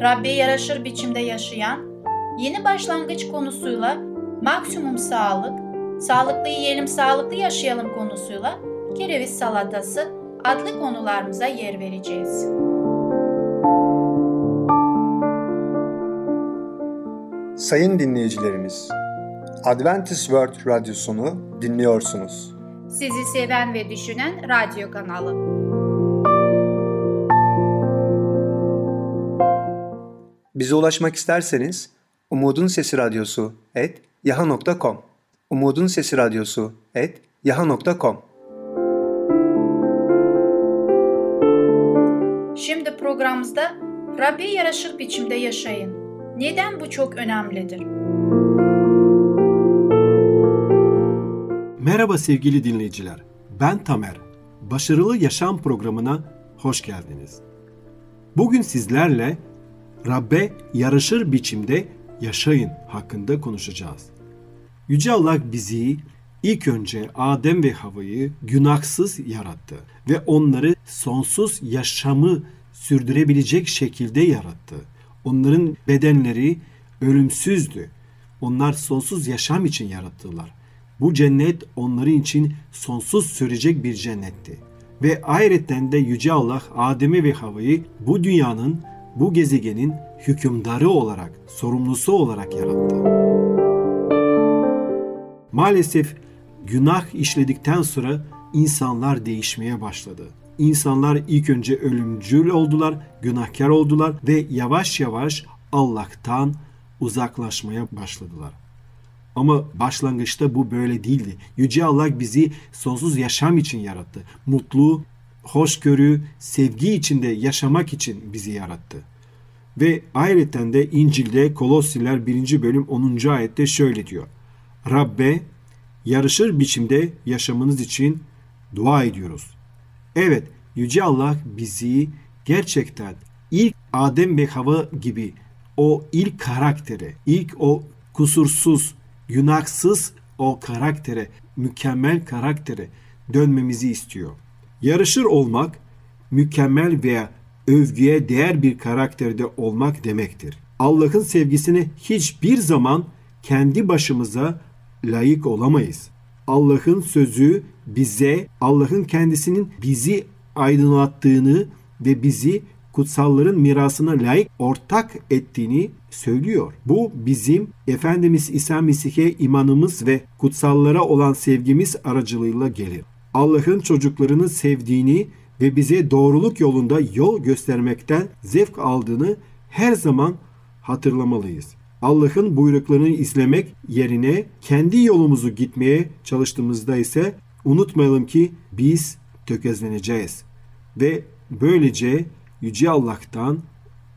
Rabbe yaraşır biçimde yaşayan, yeni başlangıç konusuyla maksimum sağlık, sağlıklı yiyelim sağlıklı yaşayalım konusuyla kereviz salatası adlı konularımıza yer vereceğiz. Sayın dinleyicilerimiz, Adventist World Radyosunu dinliyorsunuz. Sizi seven ve düşünen radyo kanalı. Bize ulaşmak isterseniz Umutun Sesi Radyosu et yaha.com Umutun Sesi Radyosu et yaha.com Şimdi programımızda Rabbe yaraşır biçimde yaşayın. Neden bu çok önemlidir? Merhaba sevgili dinleyiciler. Ben Tamer. Başarılı Yaşam programına hoş geldiniz. Bugün sizlerle Rabbe yarışır biçimde yaşayın hakkında konuşacağız. Yüce Allah bizi ilk önce Adem ve Hava'yı günahsız yarattı ve onları sonsuz yaşamı sürdürebilecek şekilde yarattı. Onların bedenleri ölümsüzdü. Onlar sonsuz yaşam için yarattılar. Bu cennet onların için sonsuz sürecek bir cennetti. Ve ayrıca de Yüce Allah Adem'i ve Hava'yı bu dünyanın, bu gezegenin hükümdarı olarak, sorumlusu olarak yarattı. Maalesef günah işledikten sonra insanlar değişmeye başladı. İnsanlar ilk önce ölümcül oldular, günahkar oldular ve yavaş yavaş Allah'tan uzaklaşmaya başladılar. Ama başlangıçta bu böyle değildi. Yüce Allah bizi sonsuz yaşam için yarattı. Mutlu, hoşgörü, sevgi içinde yaşamak için bizi yarattı. Ve ayrıca de İncil'de Kolossiler 1. bölüm 10. ayette şöyle diyor. Rabbe yarışır biçimde yaşamınız için dua ediyoruz. Evet, Yüce Allah bizi gerçekten ilk Adem ve Hava gibi o ilk karaktere, ilk o kusursuz, günahsız o karaktere, mükemmel karaktere dönmemizi istiyor. Yarışır olmak, mükemmel veya övgüye değer bir karakterde olmak demektir. Allah'ın sevgisine hiçbir zaman kendi başımıza layık olamayız. Allah'ın sözü bize Allah'ın kendisinin bizi aydınlattığını ve bizi kutsalların mirasına layık ortak ettiğini söylüyor. Bu bizim Efendimiz İsa Mesih'e imanımız ve kutsallara olan sevgimiz aracılığıyla gelir. Allah'ın çocuklarını sevdiğini ve bize doğruluk yolunda yol göstermekten zevk aldığını her zaman hatırlamalıyız. Allah'ın buyruklarını izlemek yerine kendi yolumuzu gitmeye çalıştığımızda ise unutmayalım ki biz tökezleneceğiz ve böylece Yüce Allah'tan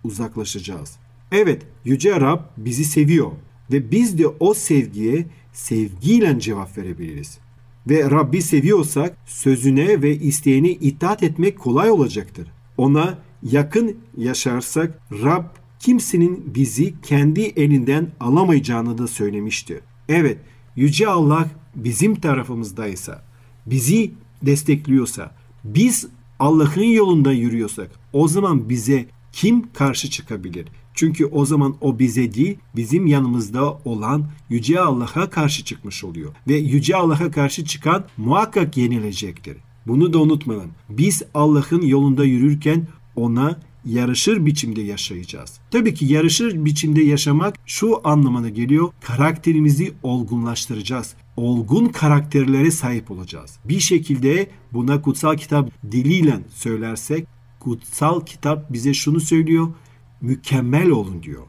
uzaklaşacağız. Evet, Yüce Rab bizi seviyor ve biz de o sevgiye sevgiyle cevap verebiliriz. Ve Rabbi seviyorsak sözüne ve isteğine itaat etmek kolay olacaktır. Ona yakın yaşarsak Rab kimsenin bizi kendi elinden alamayacağını da söylemiştir. Evet, Yüce Allah bizim tarafımızdaysa, bizi destekliyorsa, biz Allah'ın yolunda yürüyorsak o zaman bize kim karşı çıkabilir? Çünkü o zaman o bize değil, bizim yanımızda olan Yüce Allah'a karşı çıkmış oluyor. Ve Yüce Allah'a karşı çıkan muhakkak yenilecektir. Bunu da unutmayalım. Biz Allah'ın yolunda yürürken ona yarışır biçimde yaşayacağız. Tabii ki yarışır biçimde yaşamak şu anlamına geliyor. Karakterimizi olgunlaştıracağız. Olgun karakterlere sahip olacağız. Bir şekilde buna kutsal kitap diliyle söylersek kutsal kitap bize şunu söylüyor. Mükemmel olun diyor.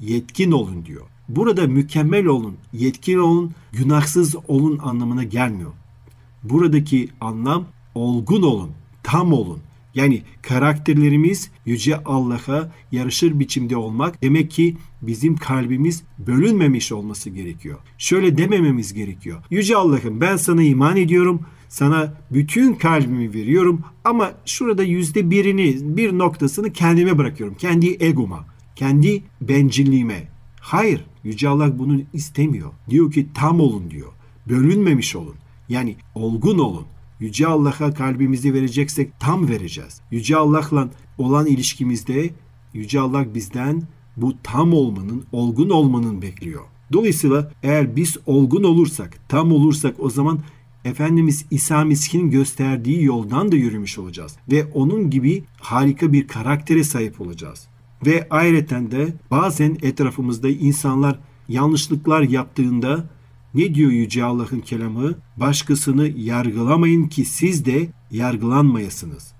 Yetkin olun diyor. Burada mükemmel olun, yetkin olun, günahsız olun anlamına gelmiyor. Buradaki anlam olgun olun, tam olun. Yani karakterlerimiz Yüce Allah'a yarışır biçimde olmak demek ki bizim kalbimiz bölünmemiş olması gerekiyor. Şöyle demememiz gerekiyor. Yüce Allah'ım ben sana iman ediyorum. Sana bütün kalbimi veriyorum ama şurada yüzde birini, bir noktasını kendime bırakıyorum. Kendi egoma, kendi bencilliğime. Hayır, Yüce Allah bunu istemiyor. Diyor ki tam olun diyor. Bölünmemiş olun. Yani olgun olun. Yüce Allah'a kalbimizi vereceksek tam vereceğiz. Yüce Allah'la olan ilişkimizde Yüce Allah bizden bu tam olmanın, olgun olmanın bekliyor. Dolayısıyla eğer biz olgun olursak, tam olursak o zaman Efendimiz İsa Mesih'in gösterdiği yoldan da yürümüş olacağız. Ve onun gibi harika bir karaktere sahip olacağız. Ve ayrıca de bazen etrafımızda insanlar yanlışlıklar yaptığında ne diyor Yüce Allah'ın kelamı? Başkasını yargılamayın ki siz de yargılanmayasınız.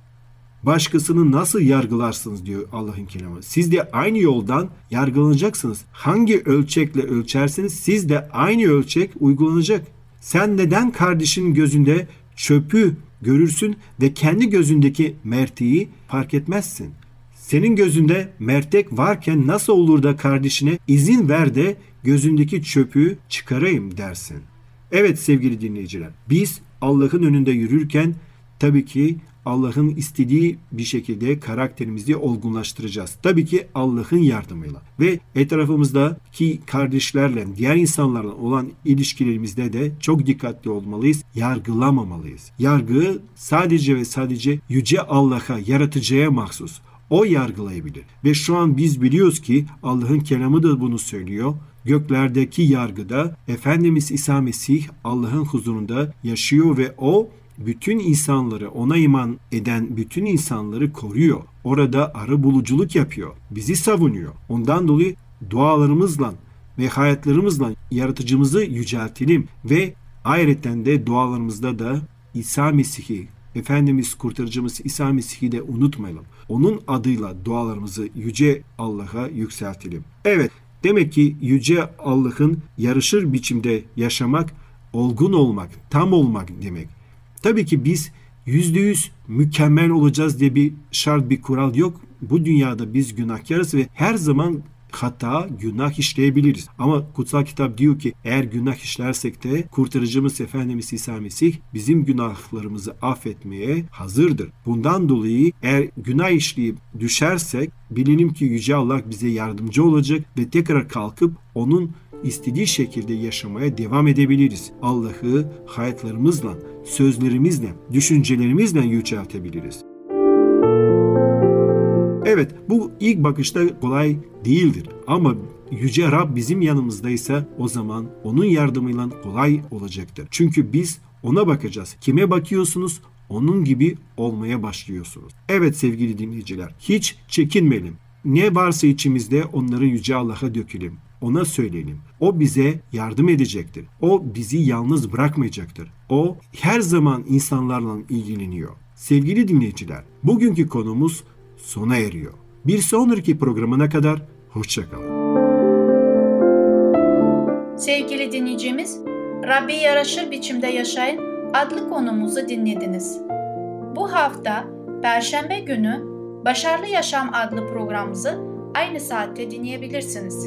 Başkasını nasıl yargılarsınız diyor Allah'ın kelamı. Siz de aynı yoldan yargılanacaksınız. Hangi ölçekle ölçerseniz siz de aynı ölçek uygulanacak. Sen neden kardeşin gözünde çöpü görürsün ve kendi gözündeki merteği fark etmezsin? Senin gözünde mertek varken nasıl olur da kardeşine izin ver de gözündeki çöpü çıkarayım dersin. Evet sevgili dinleyiciler, biz Allah'ın önünde yürürken tabii ki Allah'ın istediği bir şekilde karakterimizi olgunlaştıracağız. Tabii ki Allah'ın yardımıyla. Ve etrafımızdaki kardeşlerle, diğer insanlarla olan ilişkilerimizde de çok dikkatli olmalıyız. Yargılamamalıyız. Yargı sadece ve sadece Yüce Allah'a, yaratıcıya mahsus. O yargılayabilir. Ve şu an biz biliyoruz ki Allah'ın kelamı da bunu söylüyor. Göklerdeki yargıda Efendimiz İsa Mesih Allah'ın huzurunda yaşıyor ve o bütün insanları ona iman eden bütün insanları koruyor. Orada arı buluculuk yapıyor. Bizi savunuyor. Ondan dolayı dualarımızla ve hayatlarımızla yaratıcımızı yüceltelim ve ayrıca de dualarımızda da İsa Mesih'i Efendimiz kurtarıcımız İsa Mesih'i de unutmayalım. Onun adıyla dualarımızı yüce Allah'a yükseltelim. Evet demek ki yüce Allah'ın yarışır biçimde yaşamak, olgun olmak, tam olmak demek. Tabii ki biz yüzde yüz mükemmel olacağız diye bir şart bir kural yok. Bu dünyada biz günahkarız ve her zaman hata, günah işleyebiliriz. Ama kutsal kitap diyor ki eğer günah işlersek de kurtarıcımız Efendimiz İsa Mesih bizim günahlarımızı affetmeye hazırdır. Bundan dolayı eğer günah işleyip düşersek bilelim ki Yüce Allah bize yardımcı olacak ve tekrar kalkıp onun istediği şekilde yaşamaya devam edebiliriz. Allah'ı hayatlarımızla, sözlerimizle, düşüncelerimizle yüceltebiliriz. Evet bu ilk bakışta kolay değildir ama Yüce Rab bizim yanımızdaysa o zaman onun yardımıyla kolay olacaktır. Çünkü biz ona bakacağız. Kime bakıyorsunuz? Onun gibi olmaya başlıyorsunuz. Evet sevgili dinleyiciler hiç çekinmeyelim. Ne varsa içimizde onları Yüce Allah'a dökelim. Ona söyleyelim. O bize yardım edecektir. O bizi yalnız bırakmayacaktır. O her zaman insanlarla ilgileniyor. Sevgili dinleyiciler, bugünkü konumuz sona eriyor. Bir sonraki programına kadar hoşçakalın. Sevgili dinleyicimiz, Rabbe yaraşır biçimde yaşayın adlı konumuzu dinlediniz. Bu hafta Perşembe günü Başarılı Yaşam adlı programımızı aynı saatte dinleyebilirsiniz.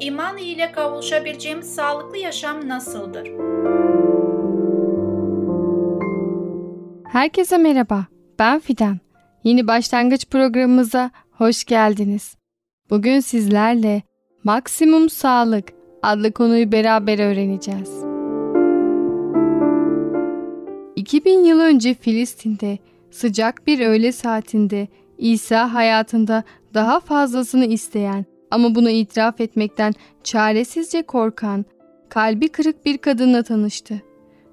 İman ile kavuşabileceğimiz sağlıklı yaşam nasıldır? Herkese merhaba. Ben Fidan. Yeni başlangıç programımıza hoş geldiniz. Bugün sizlerle Maksimum Sağlık adlı konuyu beraber öğreneceğiz. 2000 yıl önce Filistin'de sıcak bir öğle saatinde İsa hayatında daha fazlasını isteyen ama bunu itiraf etmekten çaresizce korkan, kalbi kırık bir kadınla tanıştı.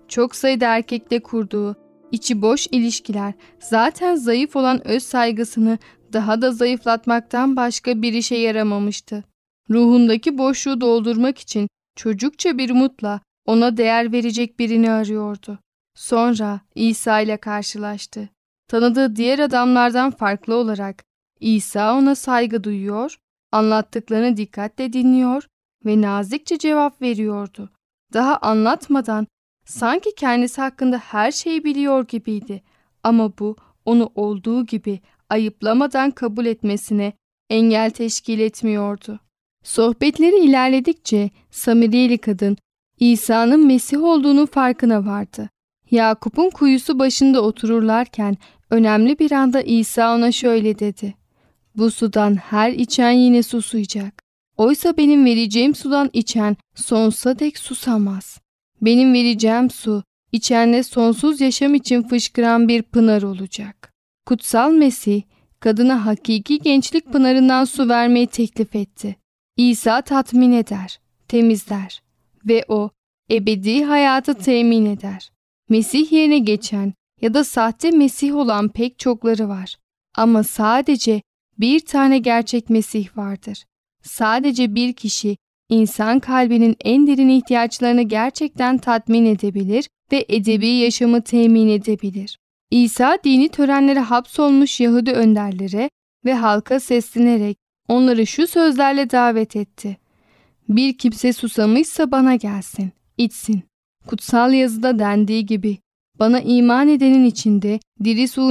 Çok sayıda erkekle kurduğu içi boş ilişkiler zaten zayıf olan öz saygısını daha da zayıflatmaktan başka bir işe yaramamıştı. Ruhundaki boşluğu doldurmak için çocukça bir umutla ona değer verecek birini arıyordu. Sonra İsa ile karşılaştı. Tanıdığı diğer adamlardan farklı olarak İsa ona saygı duyuyor, anlattıklarını dikkatle dinliyor ve nazikçe cevap veriyordu. Daha anlatmadan sanki kendisi hakkında her şeyi biliyor gibiydi ama bu onu olduğu gibi ayıplamadan kabul etmesine engel teşkil etmiyordu. Sohbetleri ilerledikçe Samiriyeli kadın İsa'nın Mesih olduğunu farkına vardı. Yakup'un kuyusu başında otururlarken önemli bir anda İsa ona şöyle dedi. Bu sudan her içen yine susayacak. Oysa benim vereceğim sudan içen sonsuza dek susamaz. Benim vereceğim su içenle sonsuz yaşam için fışkıran bir pınar olacak. Kutsal Mesih kadına hakiki gençlik pınarından su vermeyi teklif etti. İsa tatmin eder, temizler ve o ebedi hayatı temin eder. Mesih yerine geçen ya da sahte Mesih olan pek çokları var. Ama sadece bir tane gerçek Mesih vardır. Sadece bir kişi insan kalbinin en derin ihtiyaçlarını gerçekten tatmin edebilir ve edebi yaşamı temin edebilir. İsa dini törenlere hapsolmuş Yahudi önderlere ve halka seslenerek onları şu sözlerle davet etti. Bir kimse susamışsa bana gelsin, içsin. Kutsal yazıda dendiği gibi bana iman edenin içinde diri su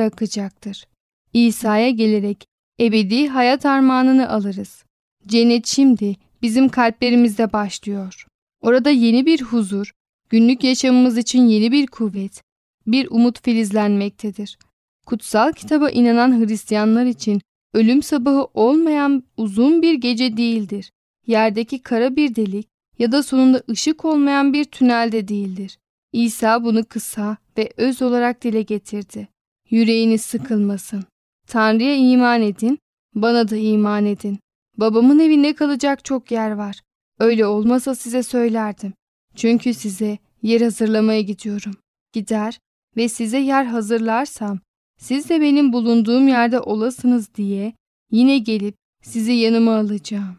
akacaktır. İsa'ya gelerek ebedi hayat armağanını alırız. Cennet şimdi bizim kalplerimizde başlıyor. Orada yeni bir huzur, günlük yaşamımız için yeni bir kuvvet, bir umut filizlenmektedir. Kutsal kitaba inanan Hristiyanlar için ölüm sabahı olmayan uzun bir gece değildir. Yerdeki kara bir delik ya da sonunda ışık olmayan bir tünelde değildir. İsa bunu kısa ve öz olarak dile getirdi. Yüreğiniz sıkılmasın. Tanrı'ya iman edin, bana da iman edin. Babamın evinde kalacak çok yer var. Öyle olmasa size söylerdim. Çünkü size yer hazırlamaya gidiyorum. Gider ve size yer hazırlarsam siz de benim bulunduğum yerde olasınız diye yine gelip sizi yanıma alacağım.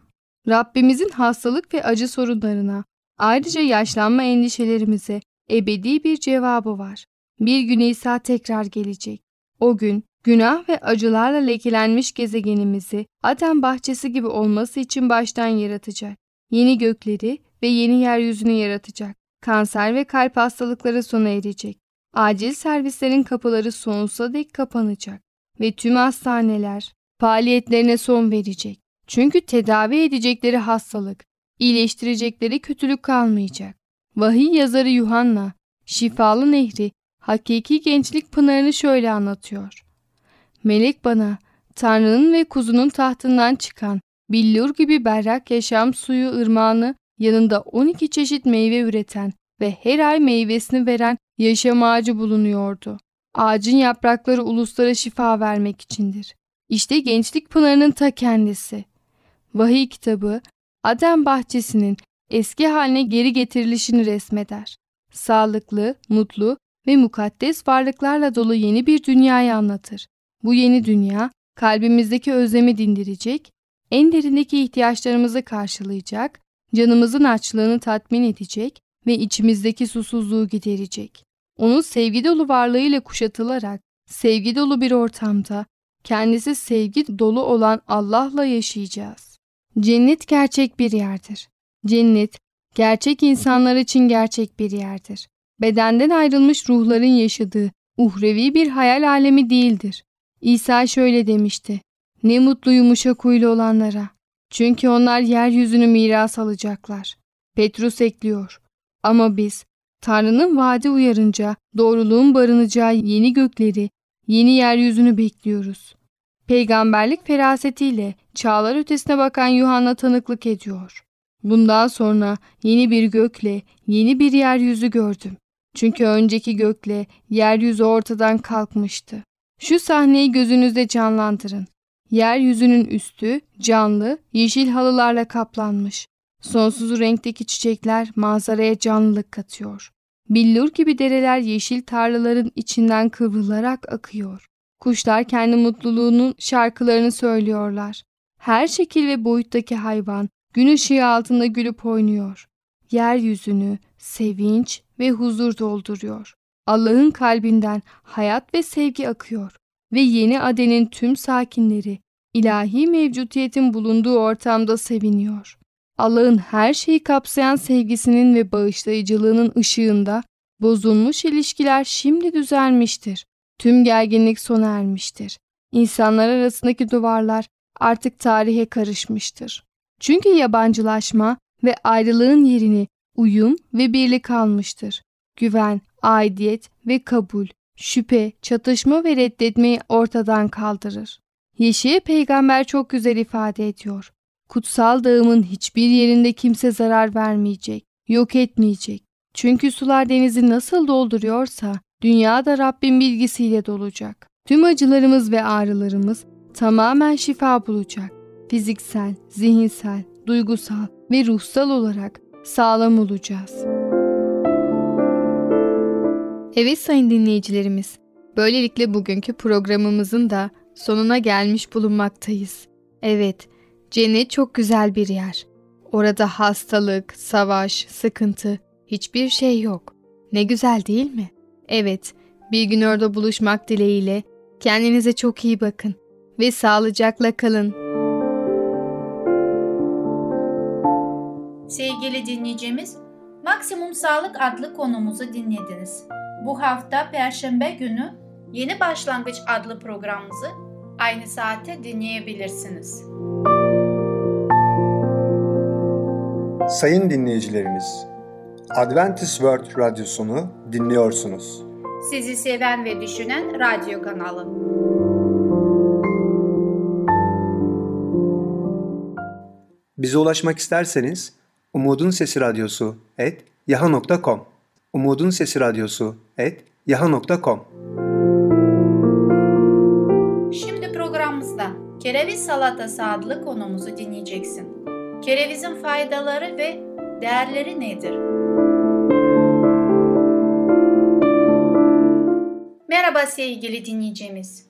Rabbimizin hastalık ve acı sorunlarına, ayrıca yaşlanma endişelerimize ebedi bir cevabı var. Bir gün İsa tekrar gelecek. O gün günah ve acılarla lekelenmiş gezegenimizi Adem bahçesi gibi olması için baştan yaratacak. Yeni gökleri ve yeni yeryüzünü yaratacak. Kanser ve kalp hastalıkları sona erecek. Acil servislerin kapıları sonsuza dek kapanacak ve tüm hastaneler faaliyetlerine son verecek. Çünkü tedavi edecekleri hastalık, iyileştirecekleri kötülük kalmayacak. Vahiy yazarı Yuhanna, şifalı nehri, hakiki gençlik pınarını şöyle anlatıyor. Melek bana, Tanrı'nın ve kuzunun tahtından çıkan, billur gibi berrak yaşam suyu ırmağını yanında 12 çeşit meyve üreten ve her ay meyvesini veren yaşam ağacı bulunuyordu. Ağacın yaprakları uluslara şifa vermek içindir. İşte gençlik pınarının ta kendisi. Vahiy kitabı Adem bahçesinin eski haline geri getirilişini resmeder. Sağlıklı, mutlu ve mukaddes varlıklarla dolu yeni bir dünyayı anlatır. Bu yeni dünya kalbimizdeki özlemi dindirecek, en derindeki ihtiyaçlarımızı karşılayacak, canımızın açlığını tatmin edecek ve içimizdeki susuzluğu giderecek. Onun sevgi dolu varlığıyla kuşatılarak sevgi dolu bir ortamda kendisi sevgi dolu olan Allah'la yaşayacağız. Cennet gerçek bir yerdir. Cennet gerçek insanlar için gerçek bir yerdir. Bedenden ayrılmış ruhların yaşadığı uhrevi bir hayal alemi değildir. İsa şöyle demişti. Ne mutlu yumuşak huylu olanlara. Çünkü onlar yeryüzünü miras alacaklar. Petrus ekliyor. Ama biz Tanrı'nın vaadi uyarınca doğruluğun barınacağı yeni gökleri, yeni yeryüzünü bekliyoruz. Peygamberlik ferasetiyle çağlar ötesine bakan Yuhanna tanıklık ediyor. Bundan sonra yeni bir gökle yeni bir yeryüzü gördüm. Çünkü önceki gökle yeryüzü ortadan kalkmıştı. Şu sahneyi gözünüzde canlandırın. Yeryüzünün üstü canlı, yeşil halılarla kaplanmış. Sonsuz renkteki çiçekler manzaraya canlılık katıyor. Billur gibi dereler yeşil tarlaların içinden kıvrılarak akıyor. Kuşlar kendi mutluluğunun şarkılarını söylüyorlar. Her şekil ve boyuttaki hayvan gün ışığı altında gülüp oynuyor. Yeryüzünü sevinç ve huzur dolduruyor. Allah'ın kalbinden hayat ve sevgi akıyor ve yeni Aden'in tüm sakinleri ilahi mevcutiyetin bulunduğu ortamda seviniyor. Allah'ın her şeyi kapsayan sevgisinin ve bağışlayıcılığının ışığında bozulmuş ilişkiler şimdi düzelmiştir. Tüm gerginlik sona ermiştir. İnsanlar arasındaki duvarlar artık tarihe karışmıştır. Çünkü yabancılaşma ve ayrılığın yerini uyum ve birlik almıştır. Güven, aidiyet ve kabul, şüphe, çatışma ve reddetmeyi ortadan kaldırır. Yeşiye peygamber çok güzel ifade ediyor. Kutsal dağımın hiçbir yerinde kimse zarar vermeyecek, yok etmeyecek. Çünkü sular denizi nasıl dolduruyorsa dünya da Rabbin bilgisiyle dolacak. Tüm acılarımız ve ağrılarımız tamamen şifa bulacak. Fiziksel, zihinsel, duygusal ve ruhsal olarak sağlam olacağız. Evet sayın dinleyicilerimiz, böylelikle bugünkü programımızın da sonuna gelmiş bulunmaktayız. Evet, cennet çok güzel bir yer. Orada hastalık, savaş, sıkıntı, hiçbir şey yok. Ne güzel değil mi? Evet, bir gün orada buluşmak dileğiyle kendinize çok iyi bakın ve sağlıcakla kalın. Sevgili dinleyicimiz, Maksimum Sağlık adlı konumuzu dinlediniz. Bu hafta Perşembe günü Yeni Başlangıç adlı programımızı aynı saate dinleyebilirsiniz. Sayın dinleyicilerimiz, Adventist World Radyosunu dinliyorsunuz. Sizi seven ve düşünen radyo kanalı. Bize ulaşmak isterseniz Umutun Sesi Radyosu et yaha.com Umutun Sesi Radyosu et yaha.com Şimdi programımızda kereviz salatası adlı konumuzu dinleyeceksin. Kerevizin faydaları ve değerleri nedir? Merhaba sevgili dinleyicimiz.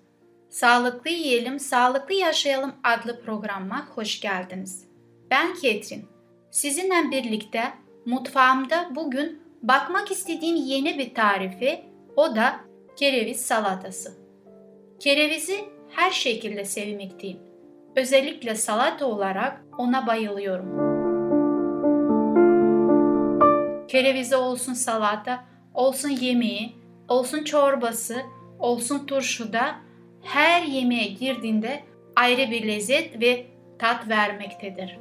Sağlıklı Yiyelim, Sağlıklı Yaşayalım adlı programa hoş geldiniz. Ben Ketrin. Sizinle birlikte mutfağımda bugün bakmak istediğim yeni bir tarifi, o da kereviz salatası. Kerevizi her şekilde sevmekteyim. Özellikle salata olarak ona bayılıyorum. Kerevizi olsun salata, olsun yemeği, olsun çorbası, olsun turşuda her yemeğe girdiğinde ayrı bir lezzet ve tat vermektedir.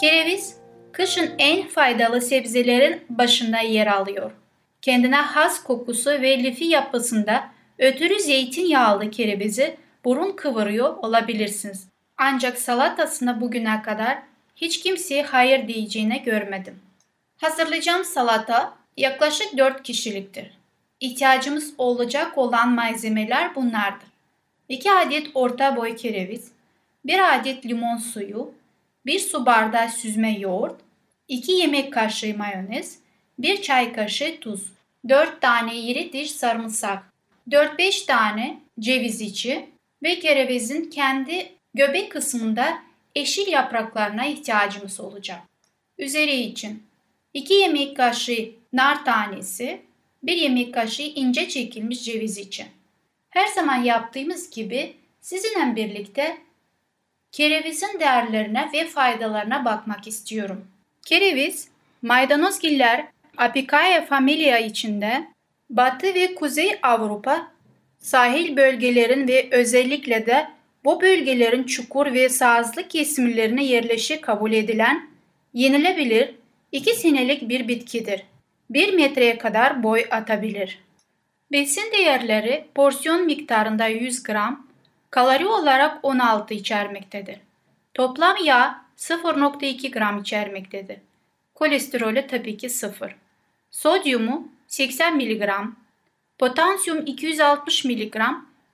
Kereviz kışın en faydalı sebzelerin başında yer alıyor. Kendine has kokusu ve lifi yapısında ötürü zeytinyağlı kerevizi burun kıvırıyor olabilirsiniz. Ancak salatasına bugüne kadar hiç kimseye hayır diyeceğine görmedim. Hazırlayacağım salata yaklaşık 4 kişiliktir. İhtiyacımız olacak olan malzemeler bunlardır. 2 adet orta boy kereviz, 1 adet limon suyu, 1 su bardağı süzme yoğurt, 2 yemek kaşığı mayonez, 1 çay kaşığı tuz, 4 tane iri diş sarımsak, 4-5 tane ceviz içi ve kerevizin kendi göbek kısmında eşil yapraklarına ihtiyacımız olacak. Üzeri için 2 yemek kaşığı nar tanesi, 1 yemek kaşığı ince çekilmiş ceviz içi. Her zaman yaptığımız gibi sizinle birlikte kerevizin değerlerine ve faydalarına bakmak istiyorum. Kereviz, maydanozgiller Apicaria familia içinde Batı ve Kuzey Avrupa sahil bölgelerin ve özellikle de bu bölgelerin çukur ve sazlı kesimlerine yerleşik kabul edilen yenilebilir iki senelik bir bitkidir. Bir metreye kadar boy atabilir. Besin değerleri porsiyon miktarında 100 gram, kalori olarak 16 içermektedir. Toplam yağ 0.2 gram içermektedir. Kolesterolü tabii ki 0. Sodyumu 80 mg, potasyum 260 mg,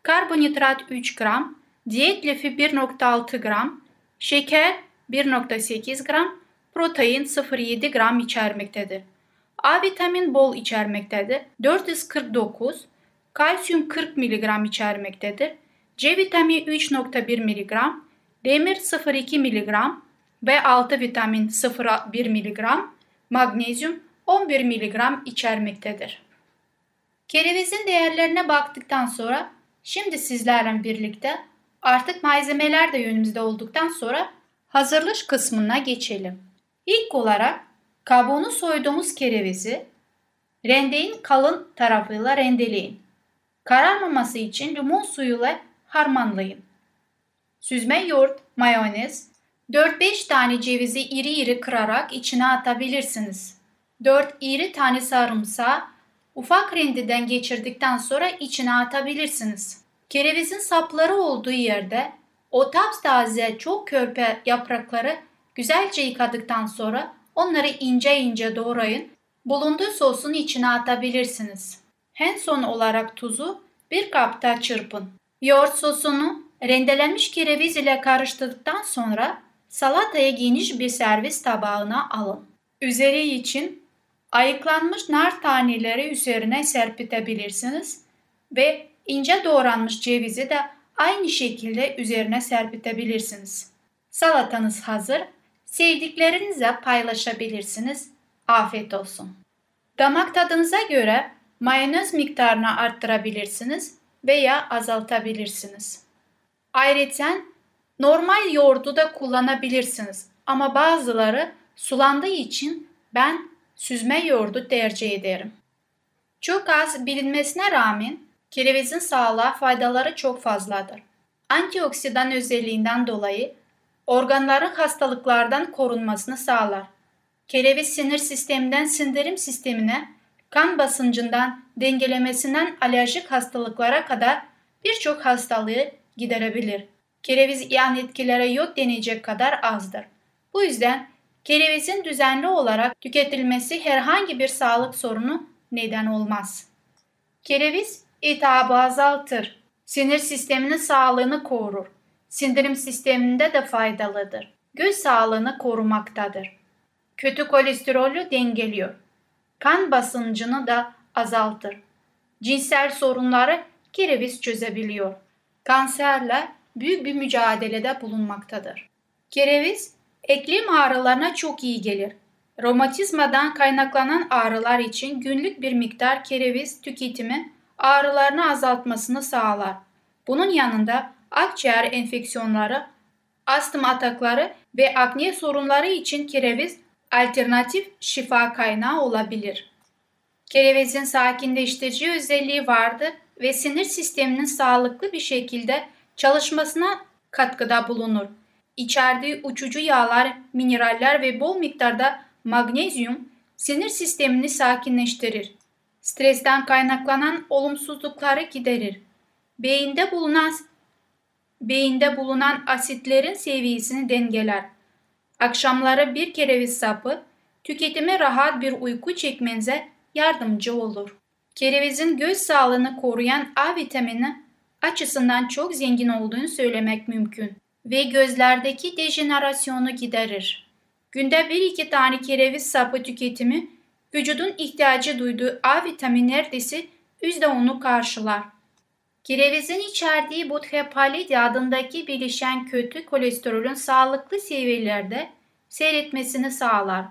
karbonhidrat 3 gram, diyet lifi 1.6 gram, şeker 1.8 gram, protein 0.7 gram içermektedir. A vitamin bol içermektedir. 449, kalsiyum 40 mg içermektedir. C vitamini 3.1 mg, demir 0.2 mg, B6 vitamin 0.1 mg, magnezyum 11 mg içermektedir. Kerevizin değerlerine baktıktan sonra şimdi sizlerle birlikte artık malzemeler de yönümüzde olduktan sonra hazırlış kısmına geçelim. İlk olarak kabuğunu soyduğumuz kerevizi rendeyin kalın tarafıyla rendeleyin. Kararmaması için limon suyuyla harmanlayın. Süzme yoğurt, mayonez, 4-5 tane cevizi iri iri kırarak içine atabilirsiniz. 4 iri tane sarımsağı ufak rendeden geçirdikten sonra içine atabilirsiniz. Kerevizin sapları olduğu yerde o taptaze çok körpe yaprakları güzelce yıkadıktan sonra onları ince ince doğrayın. Bulunduğu sosun içine atabilirsiniz. En son olarak tuzu bir kapta çırpın. Yoğurt sosunu rendelenmiş kereviz ile karıştırdıktan sonra salataya geniş bir servis tabağına alın. Üzeri için ayıklanmış nar taneleri üzerine serpitebilirsiniz ve ince doğranmış cevizi de aynı şekilde üzerine serpitebilirsiniz. Salatanız hazır. Sevdiklerinizle paylaşabilirsiniz. Afiyet olsun. Damak tadınıza göre mayonez miktarını arttırabilirsiniz veya azaltabilirsiniz. Ayrıca normal yoğurdu da kullanabilirsiniz ama bazıları sulandığı için ben süzme yoğurdu tercih ederim. Çok az bilinmesine rağmen kerevizin sağlığa faydaları çok fazladır. Antioksidan özelliğinden dolayı organların hastalıklardan korunmasını sağlar. Kereviz sinir sisteminden sindirim sistemine, kan basıncından dengelemesinden alerjik hastalıklara kadar birçok hastalığı giderebilir. Kereviz yan etkilere yok denecek kadar azdır. Bu yüzden kerevizin düzenli olarak tüketilmesi herhangi bir sağlık sorunu neden olmaz. Kereviz iltihabı azaltır. Sinir sisteminin sağlığını korur. Sindirim sisteminde de faydalıdır. Göz sağlığını korumaktadır. Kötü kolesterolü dengeliyor. Kan basıncını da azaltır. Cinsel sorunları kereviz çözebiliyor. Kanserle büyük bir mücadelede bulunmaktadır. Kereviz eklem ağrılarına çok iyi gelir. Romatizmadan kaynaklanan ağrılar için günlük bir miktar kereviz tüketimi ağrılarını azaltmasını sağlar. Bunun yanında akciğer enfeksiyonları, astım atakları ve akne sorunları için kereviz alternatif şifa kaynağı olabilir. Kerevizin sakinleştirici özelliği vardır ve sinir sisteminin sağlıklı bir şekilde çalışmasına katkıda bulunur. İçerdiği uçucu yağlar, mineraller ve bol miktarda magnezyum sinir sistemini sakinleştirir. Stresten kaynaklanan olumsuzlukları giderir. Beyinde bulunan beyinde bulunan asitlerin seviyesini dengeler. Akşamları bir kereviz sapı tüketime rahat bir uyku çekmenize yardımcı olur. Kerevizin göz sağlığını koruyan A vitamini açısından çok zengin olduğunu söylemek mümkün ve gözlerdeki dejenerasyonu giderir. Günde 1-2 tane kereviz sapı tüketimi vücudun ihtiyacı duyduğu A vitamini neredeyse %10'u karşılar. Kerevizin içerdiği butfepalidi adındaki bileşen kötü kolesterolün sağlıklı seviyelerde seyretmesini sağlar.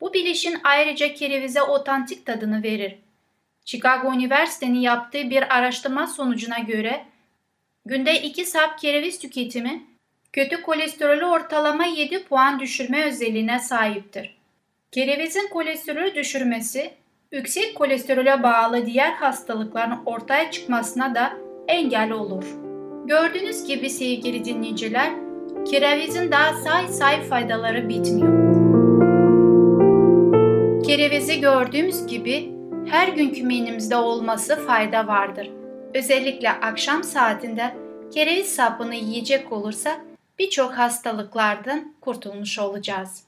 Bu bileşin ayrıca kerevize otantik tadını verir. Chicago Üniversitesi'nin yaptığı bir araştırma sonucuna göre günde 2 sap kereviz tüketimi kötü kolesterolü ortalama 7 puan düşürme özelliğine sahiptir. Kerevizin kolesterolü düşürmesi, yüksek kolesterole bağlı diğer hastalıkların ortaya çıkmasına da engel olur. Gördüğünüz gibi sevgili dinleyiciler, kerevizin daha say say faydaları bitmiyor. Kerevizi gördüğümüz gibi her günkü menümüzde olması fayda vardır. Özellikle akşam saatinde kereviz sapını yiyecek olursa birçok hastalıklardan kurtulmuş olacağız.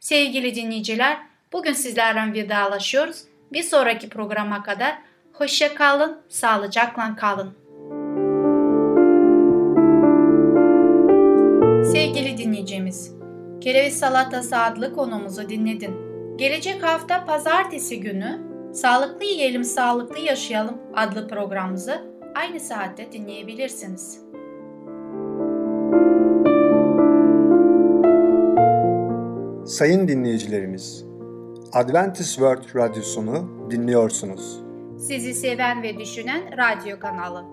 Sevgili dinleyiciler, bugün sizlerle vedalaşıyoruz. Bir sonraki programa kadar hoşça kalın, sağlıcakla kalın. Sevgili dinleyicimiz, Kereviz Salatası adlı konumuzu dinledin. Gelecek hafta pazartesi günü Sağlıklı Yiyelim Sağlıklı Yaşayalım adlı programımızı aynı saatte dinleyebilirsiniz. Sayın dinleyicilerimiz, Adventist World Radyosunu dinliyorsunuz. Sizi seven ve düşünen radyo kanalı.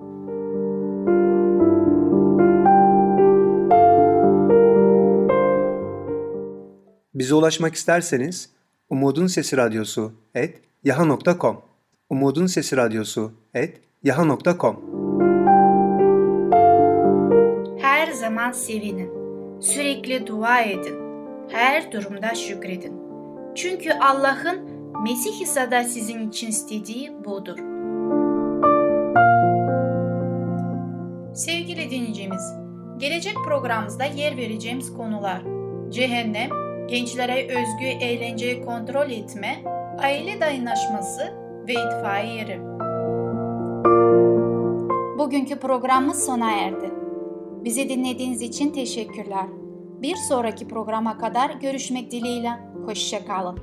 Bize ulaşmak isterseniz Umutun Sesi Radyosu et yaha.com Umutun Sesi Radyosu et yaha.com Her zaman sevinin. Sürekli dua edin. Her durumda şükredin. Çünkü Allah'ın Mesih İsa'da sizin için istediği budur. Sevgili dinleyicimiz, gelecek programımızda yer vereceğimiz konular cehennem, gençlere özgü eğlenceyi kontrol etme, aile dayanışması ve itfaiye yeri. Bugünkü programımız sona erdi. Bizi dinlediğiniz için teşekkürler. Bir sonraki programa kadar görüşmek dileğiyle. Hoşçakalın.